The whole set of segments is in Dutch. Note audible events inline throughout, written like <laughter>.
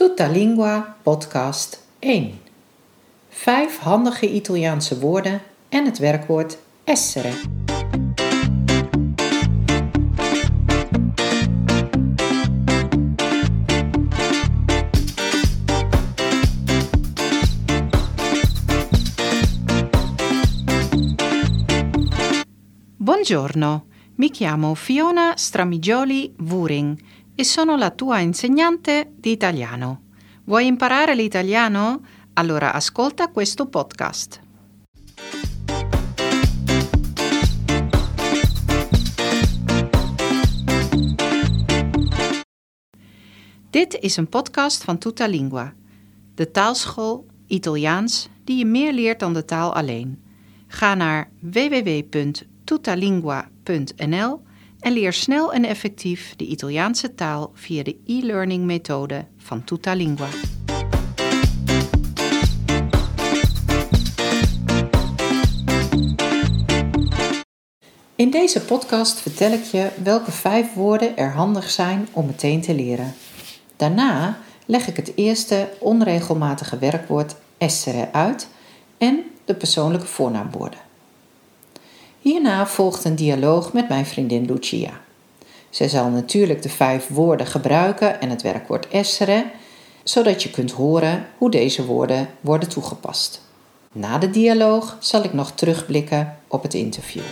Tutta Lingua podcast 1. Vijf handige Italiaanse woorden en het werkwoord essere. Buongiorno, mi chiamo Fiona Stramigioli Wuring e sono la tua insegnante di italiano. Vuoi imparare l'italiano? Allora ascolta questo podcast. Dit is een podcast van Tutta Lingua, de taalschool Italiaans die je meer leert dan de taal alleen. Ga naar www.tutalingua.nl en leer snel en effectief de Italiaanse taal via de e-learning methode van Tutalingua. In deze podcast vertel ik je welke vijf woorden er handig zijn om meteen te leren. Daarna leg ik het eerste onregelmatige werkwoord essere uit en de persoonlijke voornaamwoorden. Hierna volgt een dialoog met mijn vriendin Lucia. Zij zal natuurlijk de vijf woorden gebruiken en het werkwoord essere, zodat je kunt horen hoe deze woorden worden toegepast. Na de dialoog zal ik nog terugblikken op het interview.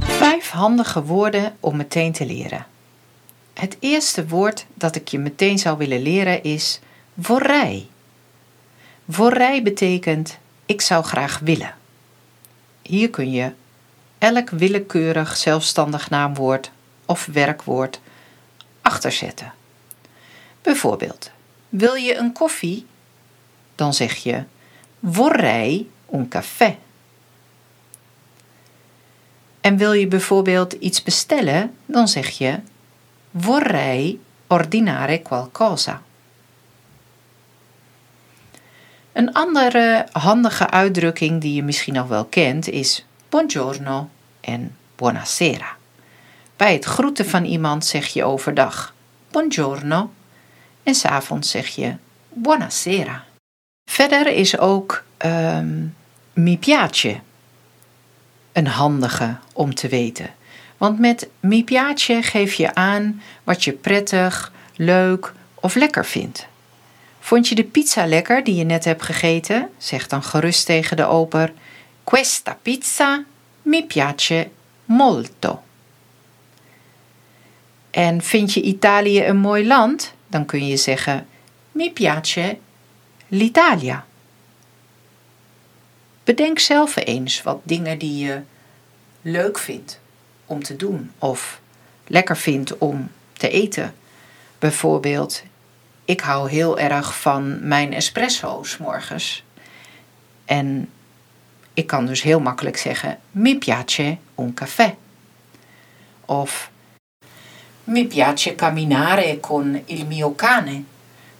Vijf handige woorden om meteen te leren. Het eerste woord dat ik je meteen zou willen leren is vorrei. Vorrei betekent ik zou graag willen. Hier kun je elk willekeurig zelfstandig naamwoord of werkwoord achterzetten. Bijvoorbeeld, wil je een koffie? Dan zeg je vorrei un caffè. En wil je bijvoorbeeld iets bestellen? Dan zeg je vorrei ordinare qualcosa. Een andere handige uitdrukking die je misschien nog wel kent is buongiorno en buonasera. Bij het groeten van iemand zeg je overdag buongiorno en s'avonds zeg je buonasera. Verder is ook um, mi piace een handige om te weten. Want met mi piace geef je aan wat je prettig, leuk of lekker vindt. Vond je de pizza lekker die je net hebt gegeten? Zeg dan gerust tegen de oper: Questa pizza mi piace molto. En vind je Italië een mooi land? Dan kun je zeggen: Mi piace l'Italia. Bedenk zelf eens wat dingen die je leuk vindt om te doen of lekker vindt om te eten. Bijvoorbeeld, ik hou heel erg van mijn espresso's morgens. En ik kan dus heel makkelijk zeggen: Mi piace un caffè. Of Mi piace camminare con il mio cane.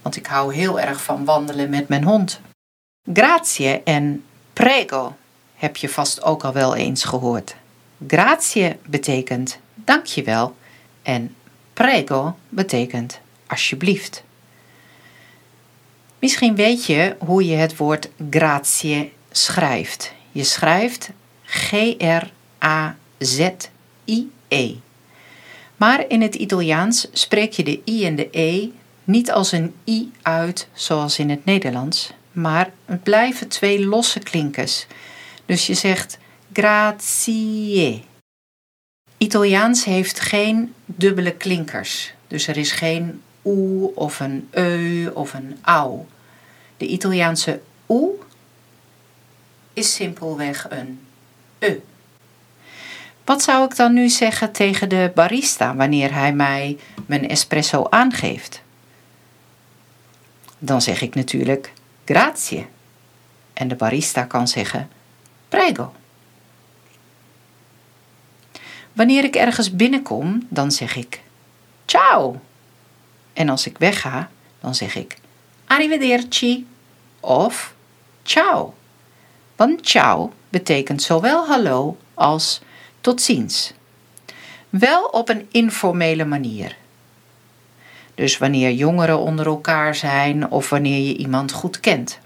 Want ik hou heel erg van wandelen met mijn hond. Grazie en prego heb je vast ook al wel eens gehoord. Grazie betekent dankjewel en prego betekent alsjeblieft. Misschien weet je hoe je het woord grazie schrijft. Je schrijft G-R-A-Z-I-E. Maar in het Italiaans spreek je de I en de E niet als een I uit zoals in het Nederlands, maar het blijven twee losse klinkers. Dus je zegt grazie. Italiaans heeft geen dubbele klinkers, dus er is geen oe of een eu of een au. De Italiaanse oe is simpelweg een e. Wat zou ik dan nu zeggen tegen de barista wanneer hij mij mijn espresso aangeeft? Dan zeg ik natuurlijk grazie. En de barista kan zeggen prego. Wanneer ik ergens binnenkom, dan zeg ik ciao. En als ik wegga, dan zeg ik arrivederci of ciao. Want ciao betekent zowel hallo als tot ziens. Wel op een informele manier. Dus wanneer jongeren onder elkaar zijn of wanneer je iemand goed kent.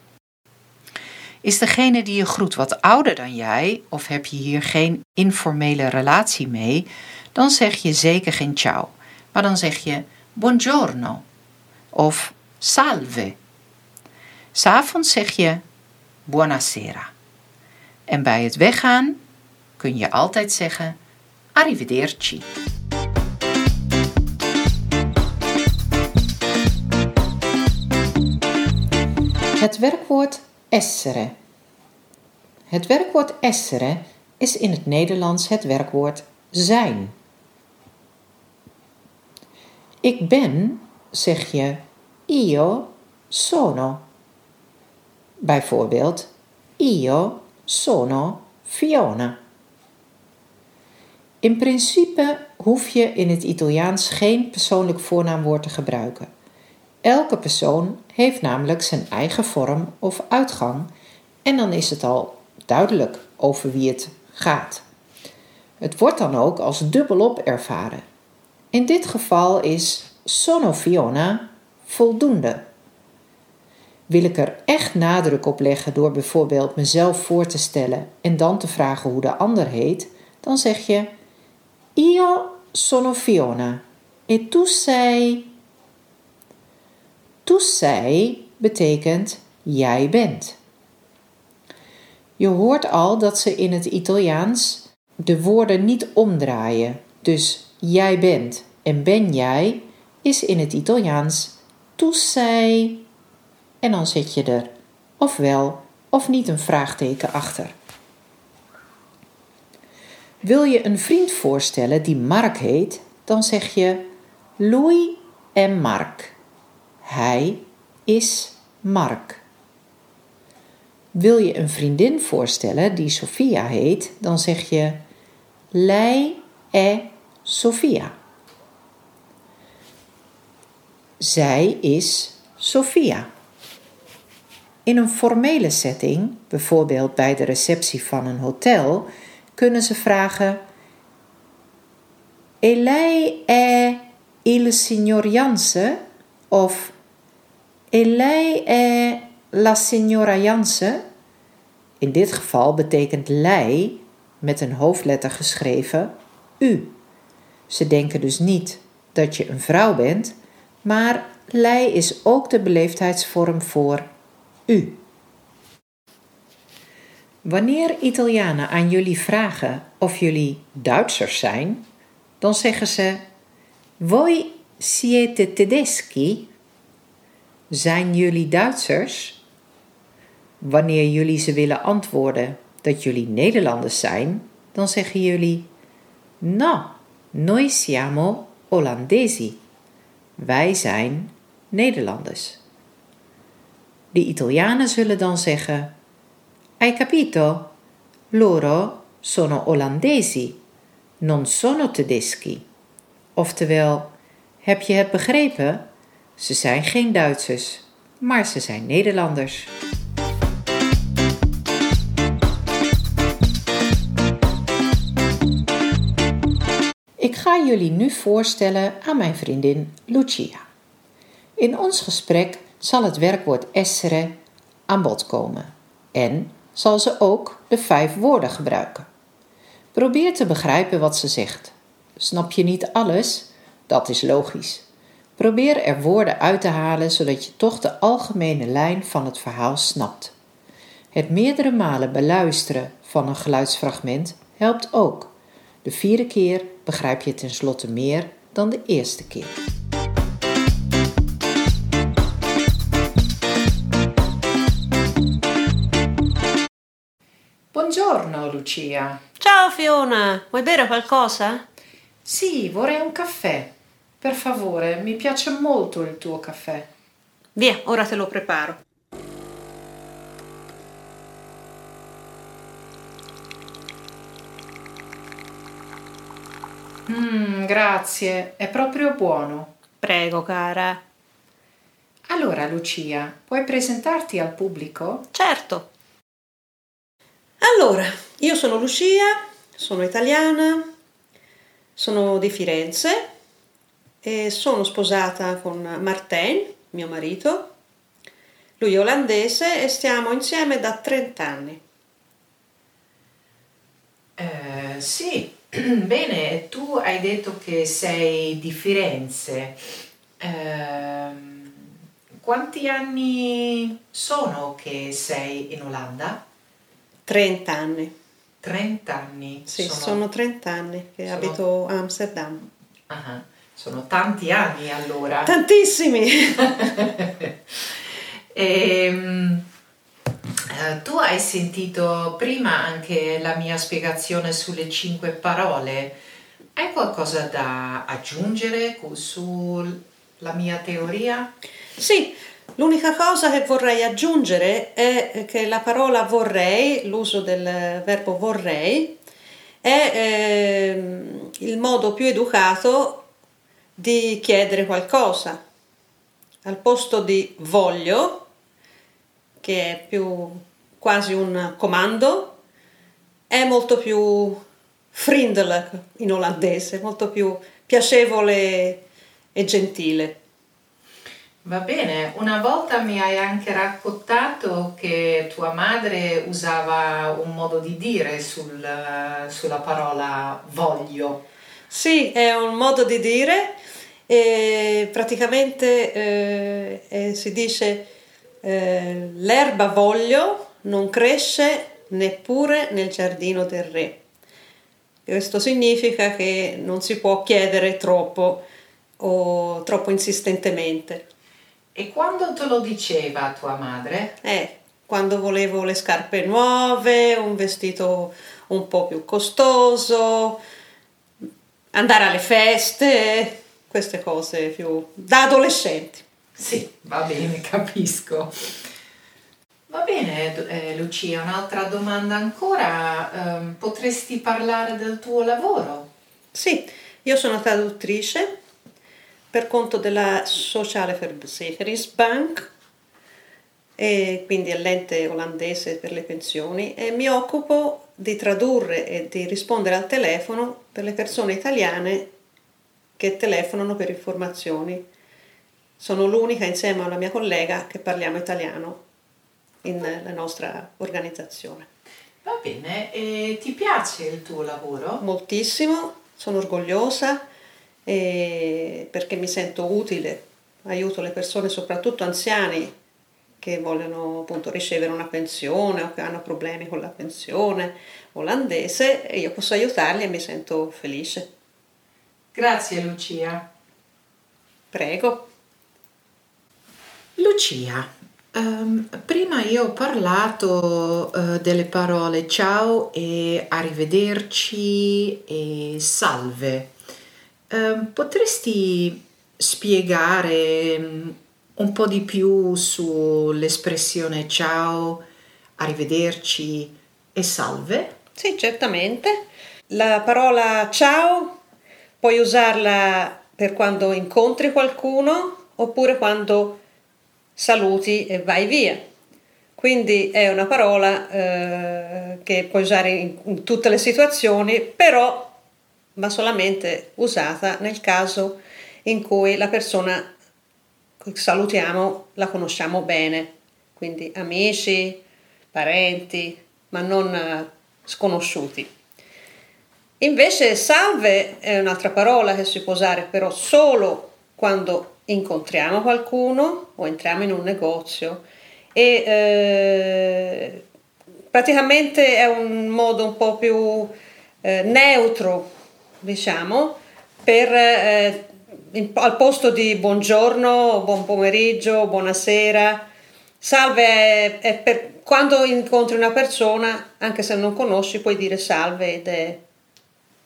Is degene die je groet wat ouder dan jij of heb je hier geen informele relatie mee, dan zeg je zeker geen ciao, maar dan zeg je buongiorno of salve. S'avonds zeg je buonasera. En bij het weggaan kun je altijd zeggen arrivederci. Het werkwoord essere. Het werkwoord essere is in het Nederlands het werkwoord zijn. Ik ben, zeg je io sono. Bijvoorbeeld io sono Fiona. In principe hoef je in het Italiaans geen persoonlijk voornaamwoord te gebruiken. Elke persoon heeft namelijk zijn eigen vorm of uitgang en dan is het al duidelijk over wie het gaat. Het wordt dan ook als dubbelop ervaren. In dit geval is sono Fiona voldoende. Wil ik er echt nadruk op leggen door bijvoorbeeld mezelf voor te stellen en dan te vragen hoe de ander heet, dan zeg je Io sono Fiona e tu sei. Tu sei betekent jij bent. Je hoort al dat ze in het Italiaans de woorden niet omdraaien. Dus jij bent en ben jij is in het Italiaans tu sei. En dan zet je er ofwel of niet een vraagteken achter. Wil je een vriend voorstellen die Mark heet, dan zeg je Louis en Mark. Hij is Mark. Wil je een vriendin voorstellen die Sophia heet, dan zeg je Lei è Sofia. Zij is Sophia. In een formele setting, bijvoorbeeld bij de receptie van een hotel, kunnen ze vragen: E lei è il signor Jansen? Of E lei è la signora Jansen? In dit geval betekent lei met een hoofdletter geschreven u. Ze denken dus niet dat je een vrouw bent, maar lei is ook de beleefdheidsvorm voor u. Wanneer Italianen aan jullie vragen of jullie Duitsers zijn, dan zeggen ze: Voi siete tedeschi? Zijn jullie Duitsers? Wanneer jullie ze willen antwoorden dat jullie Nederlanders zijn, dan zeggen jullie: No, noi siamo Olandesi. Wij zijn Nederlanders. De Italianen zullen dan zeggen: Hai capito? Loro sono olandesi, non sono tedeschi. Oftewel, heb je het begrepen? Ze zijn geen Duitsers, maar ze zijn Nederlanders. Ga jullie nu voorstellen aan mijn vriendin Lucia. In ons gesprek zal het werkwoord essere aan bod komen en zal ze ook de vijf woorden gebruiken. Probeer te begrijpen wat ze zegt. Snap je niet alles? Dat is logisch. Probeer er woorden uit te halen zodat je toch de algemene lijn van het verhaal snapt. Het meerdere malen beluisteren van een geluidsfragment helpt ook. De vierde keer begrijp je tenslotte meer dan de eerste keer. Buongiorno Lucia. Ciao Fiona, vuoi bere qualcosa? Sì, vorrei un caffè. Per favore, mi piace molto il tuo caffè. Via, ora te lo preparo. Mmm, grazie, è proprio buono. Prego, cara. Allora, Lucia, puoi presentarti al pubblico? Certo. Allora, io sono Lucia, sono italiana, sono di Firenze e sono sposata con Martijn, mio marito. Lui è olandese e stiamo insieme da 30 anni. Eh, sì, <clears throat> bene, tu hai detto che sei di Firenze. Ehm, quanti anni sono che sei in Olanda? 30 anni. 30 anni. Sì, sono, 30 anni che sono- abito a Amsterdam. Ah, sono tanti anni allora. Tantissimi! <laughs> <laughs> Ehm, eh, tu hai sentito prima anche la mia spiegazione sulle cinque parole. Hai qualcosa da aggiungere sulla mia teoria? Sì, l'unica cosa che vorrei aggiungere è che la parola vorrei, l'uso del verbo vorrei, è ehm, il modo più educato di chiedere qualcosa. Al posto di voglio, che è più quasi un comando, è molto più vriendelijk in olandese, molto più piacevole e gentile. Va bene, una volta mi hai anche raccontato che tua madre usava un modo di dire sul- sulla parola voglio. Sì, è un modo di dire e praticamente eh, eh, si dice eh, l'erba voglio non cresce neppure nel giardino del re. Questo significa che non si può chiedere troppo o troppo insistentemente. E quando te lo diceva tua madre? Eh, quando volevo le scarpe nuove, un vestito un po' più costoso, andare alle feste, queste cose più da adolescenti. Sì, va bene, <laughs> capisco. Va bene, d- eh, Lucia, un'altra domanda ancora. Ehm, potresti parlare del tuo lavoro? Sì, io sono traduttrice per conto della Sociale Verzekeringsbank quindi l'ente olandese per le pensioni e mi occupo di tradurre e di rispondere al telefono per le persone italiane che telefonano per informazioni. Sono l'unica insieme alla mia collega che parliamo italiano nella nostra organizzazione. Va bene, e ti piace il tuo lavoro? moltissimo, sono orgogliosa eh, perché mi sento utile, aiuto le persone, soprattutto anziani che vogliono appunto ricevere una pensione o che hanno problemi con la pensione olandese e io posso aiutarli e mi sento felice. Grazie, Lucia. Prego. Lucia, ehm, prima io ho parlato eh, delle parole ciao e arrivederci e salve. Ehm, potresti spiegare mm, un po' di più sull'espressione ciao, arrivederci e salve? Sì, certamente. La parola ciao puoi usarla per quando incontri qualcuno oppure quando saluti e vai via. Quindi è una parola eh, che puoi usare in, in tutte le situazioni, però va solamente usata nel caso in cui la persona che salutiamo la conosciamo bene, quindi amici, parenti, ma non eh, sconosciuti. Invece salve è un'altra parola che si può usare però solo quando incontriamo qualcuno o entriamo in un negozio e eh, praticamente è un modo un po' più eh, neutro, diciamo, per eh, in- al posto di buongiorno, buon pomeriggio, buonasera. Salve è, è per quando incontri una persona, anche se non conosci, puoi dire salve ed è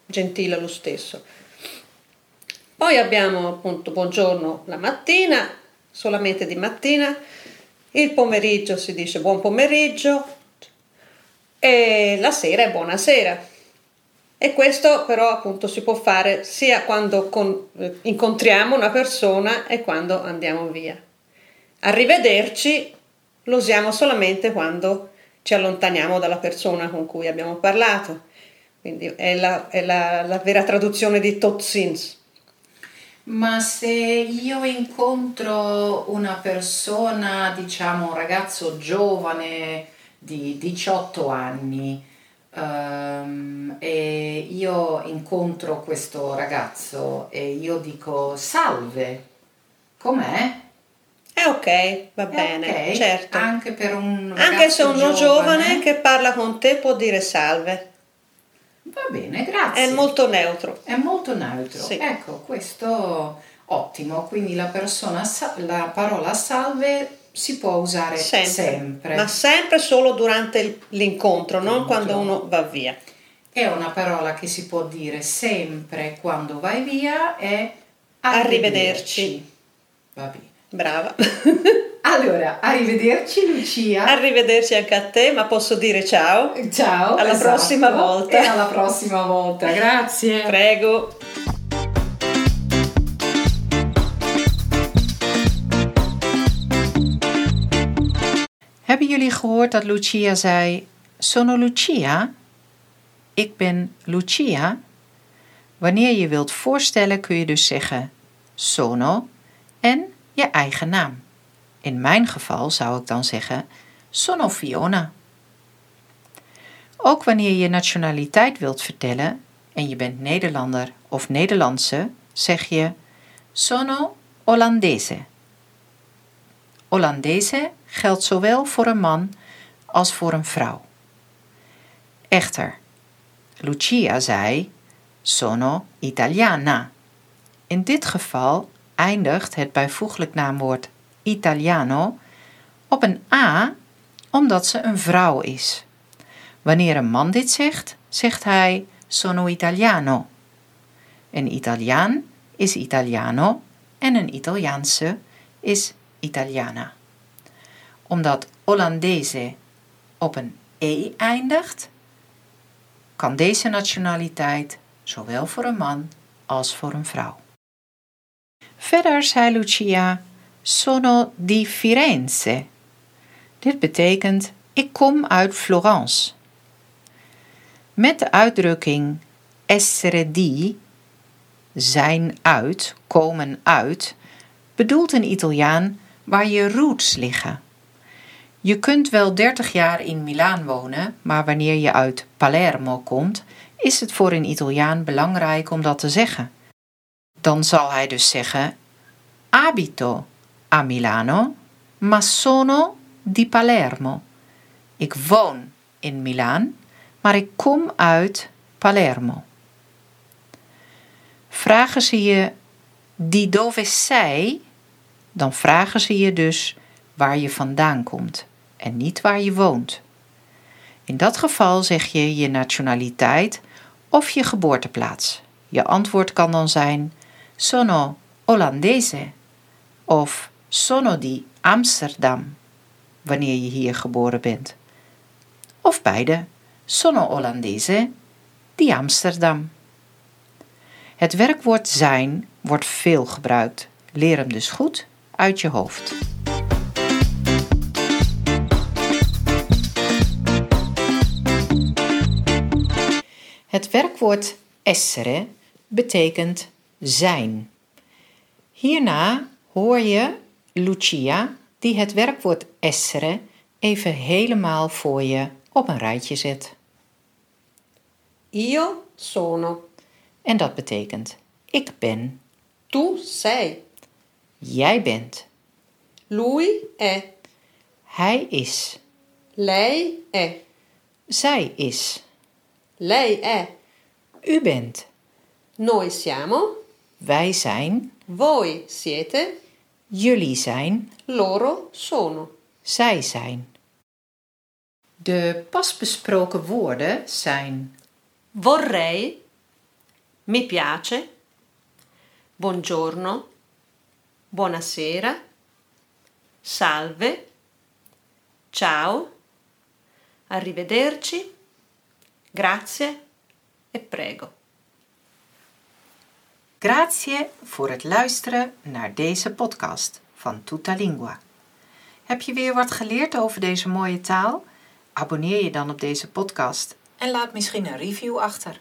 gentile lo stesso. Poi abbiamo appunto buongiorno la mattina, solamente di mattina, il pomeriggio si dice buon pomeriggio e la sera è buonasera. E questo però appunto si può fare sia quando con- eh, incontriamo una persona e quando andiamo via. Arrivederci lo usiamo solamente quando ci allontaniamo dalla persona con cui abbiamo parlato. Quindi è la, è la, la vera traduzione di tot ziens. Ma se io incontro una persona, diciamo un ragazzo giovane di 18 anni ehm, e io incontro questo ragazzo e io dico salve, com'è? È ok, va È bene, ok? certo. Anche per un Anche se uno giovane che parla con te può dire salve. Va bene, grazie. È molto neutro. È molto neutro. Sì. Ecco, questo ottimo. Quindi la persona, la parola salve si può usare Sempre. sempre. Ma sempre solo durante l'incontro, non Incontro. quando uno va via. È una parola che si può dire sempre quando vai via e Arrivederci. Va bene. Brava. <laughs> Allora, arrivederci Lucia. Arrivederci anche a te, ma posso dire ciao? Ciao. Alla esatto. prossima volta. E alla prossima volta. Grazie. Prego. Hebben jullie gehoord dat Lucia zei: Sono Lucia? Ik ben Lucia? Wanneer je wilt voorstellen kun je dus zeggen sono en je eigen naam. In mijn geval zou ik dan zeggen sono Fiona. Ook wanneer je nationaliteit wilt vertellen en je bent Nederlander of Nederlandse, zeg je sono Olandese. Olandese geldt zowel voor een man als voor een vrouw. Echter, Lucia zei sono Italiana. In dit geval eindigt het bijvoeglijk naamwoord Italiano op een A omdat ze een vrouw is. Wanneer een man dit zegt, zegt hij sono Italiano. Een Italiaan is Italiano en een Italiaanse is Italiana. Omdat Hollandese op een E eindigt, kan deze nationaliteit zowel voor een man als voor een vrouw. Verder zei Lucia: Sono di Firenze. Dit betekent: ik kom uit Florence. Met de uitdrukking essere di, zijn uit, komen uit, bedoelt een Italiaan waar je roots liggen. Je kunt wel 30 jaar in Milaan wonen, maar wanneer je uit Palermo komt, is het voor een Italiaan belangrijk om dat te zeggen. Dan zal hij dus zeggen: Abito a Milano, ma sono di Palermo. Ik woon in Milaan, maar ik kom uit Palermo. Vragen ze je di dove sei, dan vragen ze je dus waar je vandaan komt en niet waar je woont. In dat geval zeg je je nationaliteit of je geboorteplaats. Je antwoord kan dan zijn sono Olandese of sono di Amsterdam, wanneer je hier geboren bent. Of beide, sono Olandese di Amsterdam. Het werkwoord zijn wordt veel gebruikt. Leer hem dus goed uit je hoofd. Het werkwoord essere betekent zijn. Hierna hoor je Lucia die het werkwoord essere even helemaal voor je op een rijtje zet. Io sono. En dat betekent ik ben, Tu sei. jij bent, Lui è. hij is, Lei è. zij is, Lei è. u bent, Noi siamo. wij zijn, Voi siete. Jullie zijn, Loro sono. zij zijn. De pas besproken woorden zijn Vorrei. Mi piace. Buongiorno. Buonasera. Salve. Ciao. Arrivederci. Grazie e prego. Grazie voor het luisteren naar deze podcast van Tutta Lingua. Heb je weer wat geleerd over deze mooie taal? Abonneer je dan op deze podcast en laat misschien een review achter.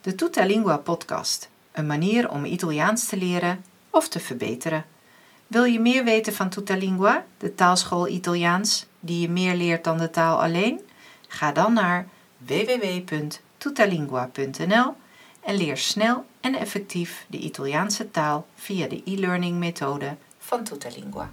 De Tutta Lingua podcast, een manier om Italiaans te leren of te verbeteren. Wil je meer weten van Tutta Lingua, de taalschool Italiaans, die je meer leert dan de taal alleen? Ga dan naar www.tutalingua.nl en leer snel en effectief de Italiaanse taal via de e-learning methode van Tutta Lingua.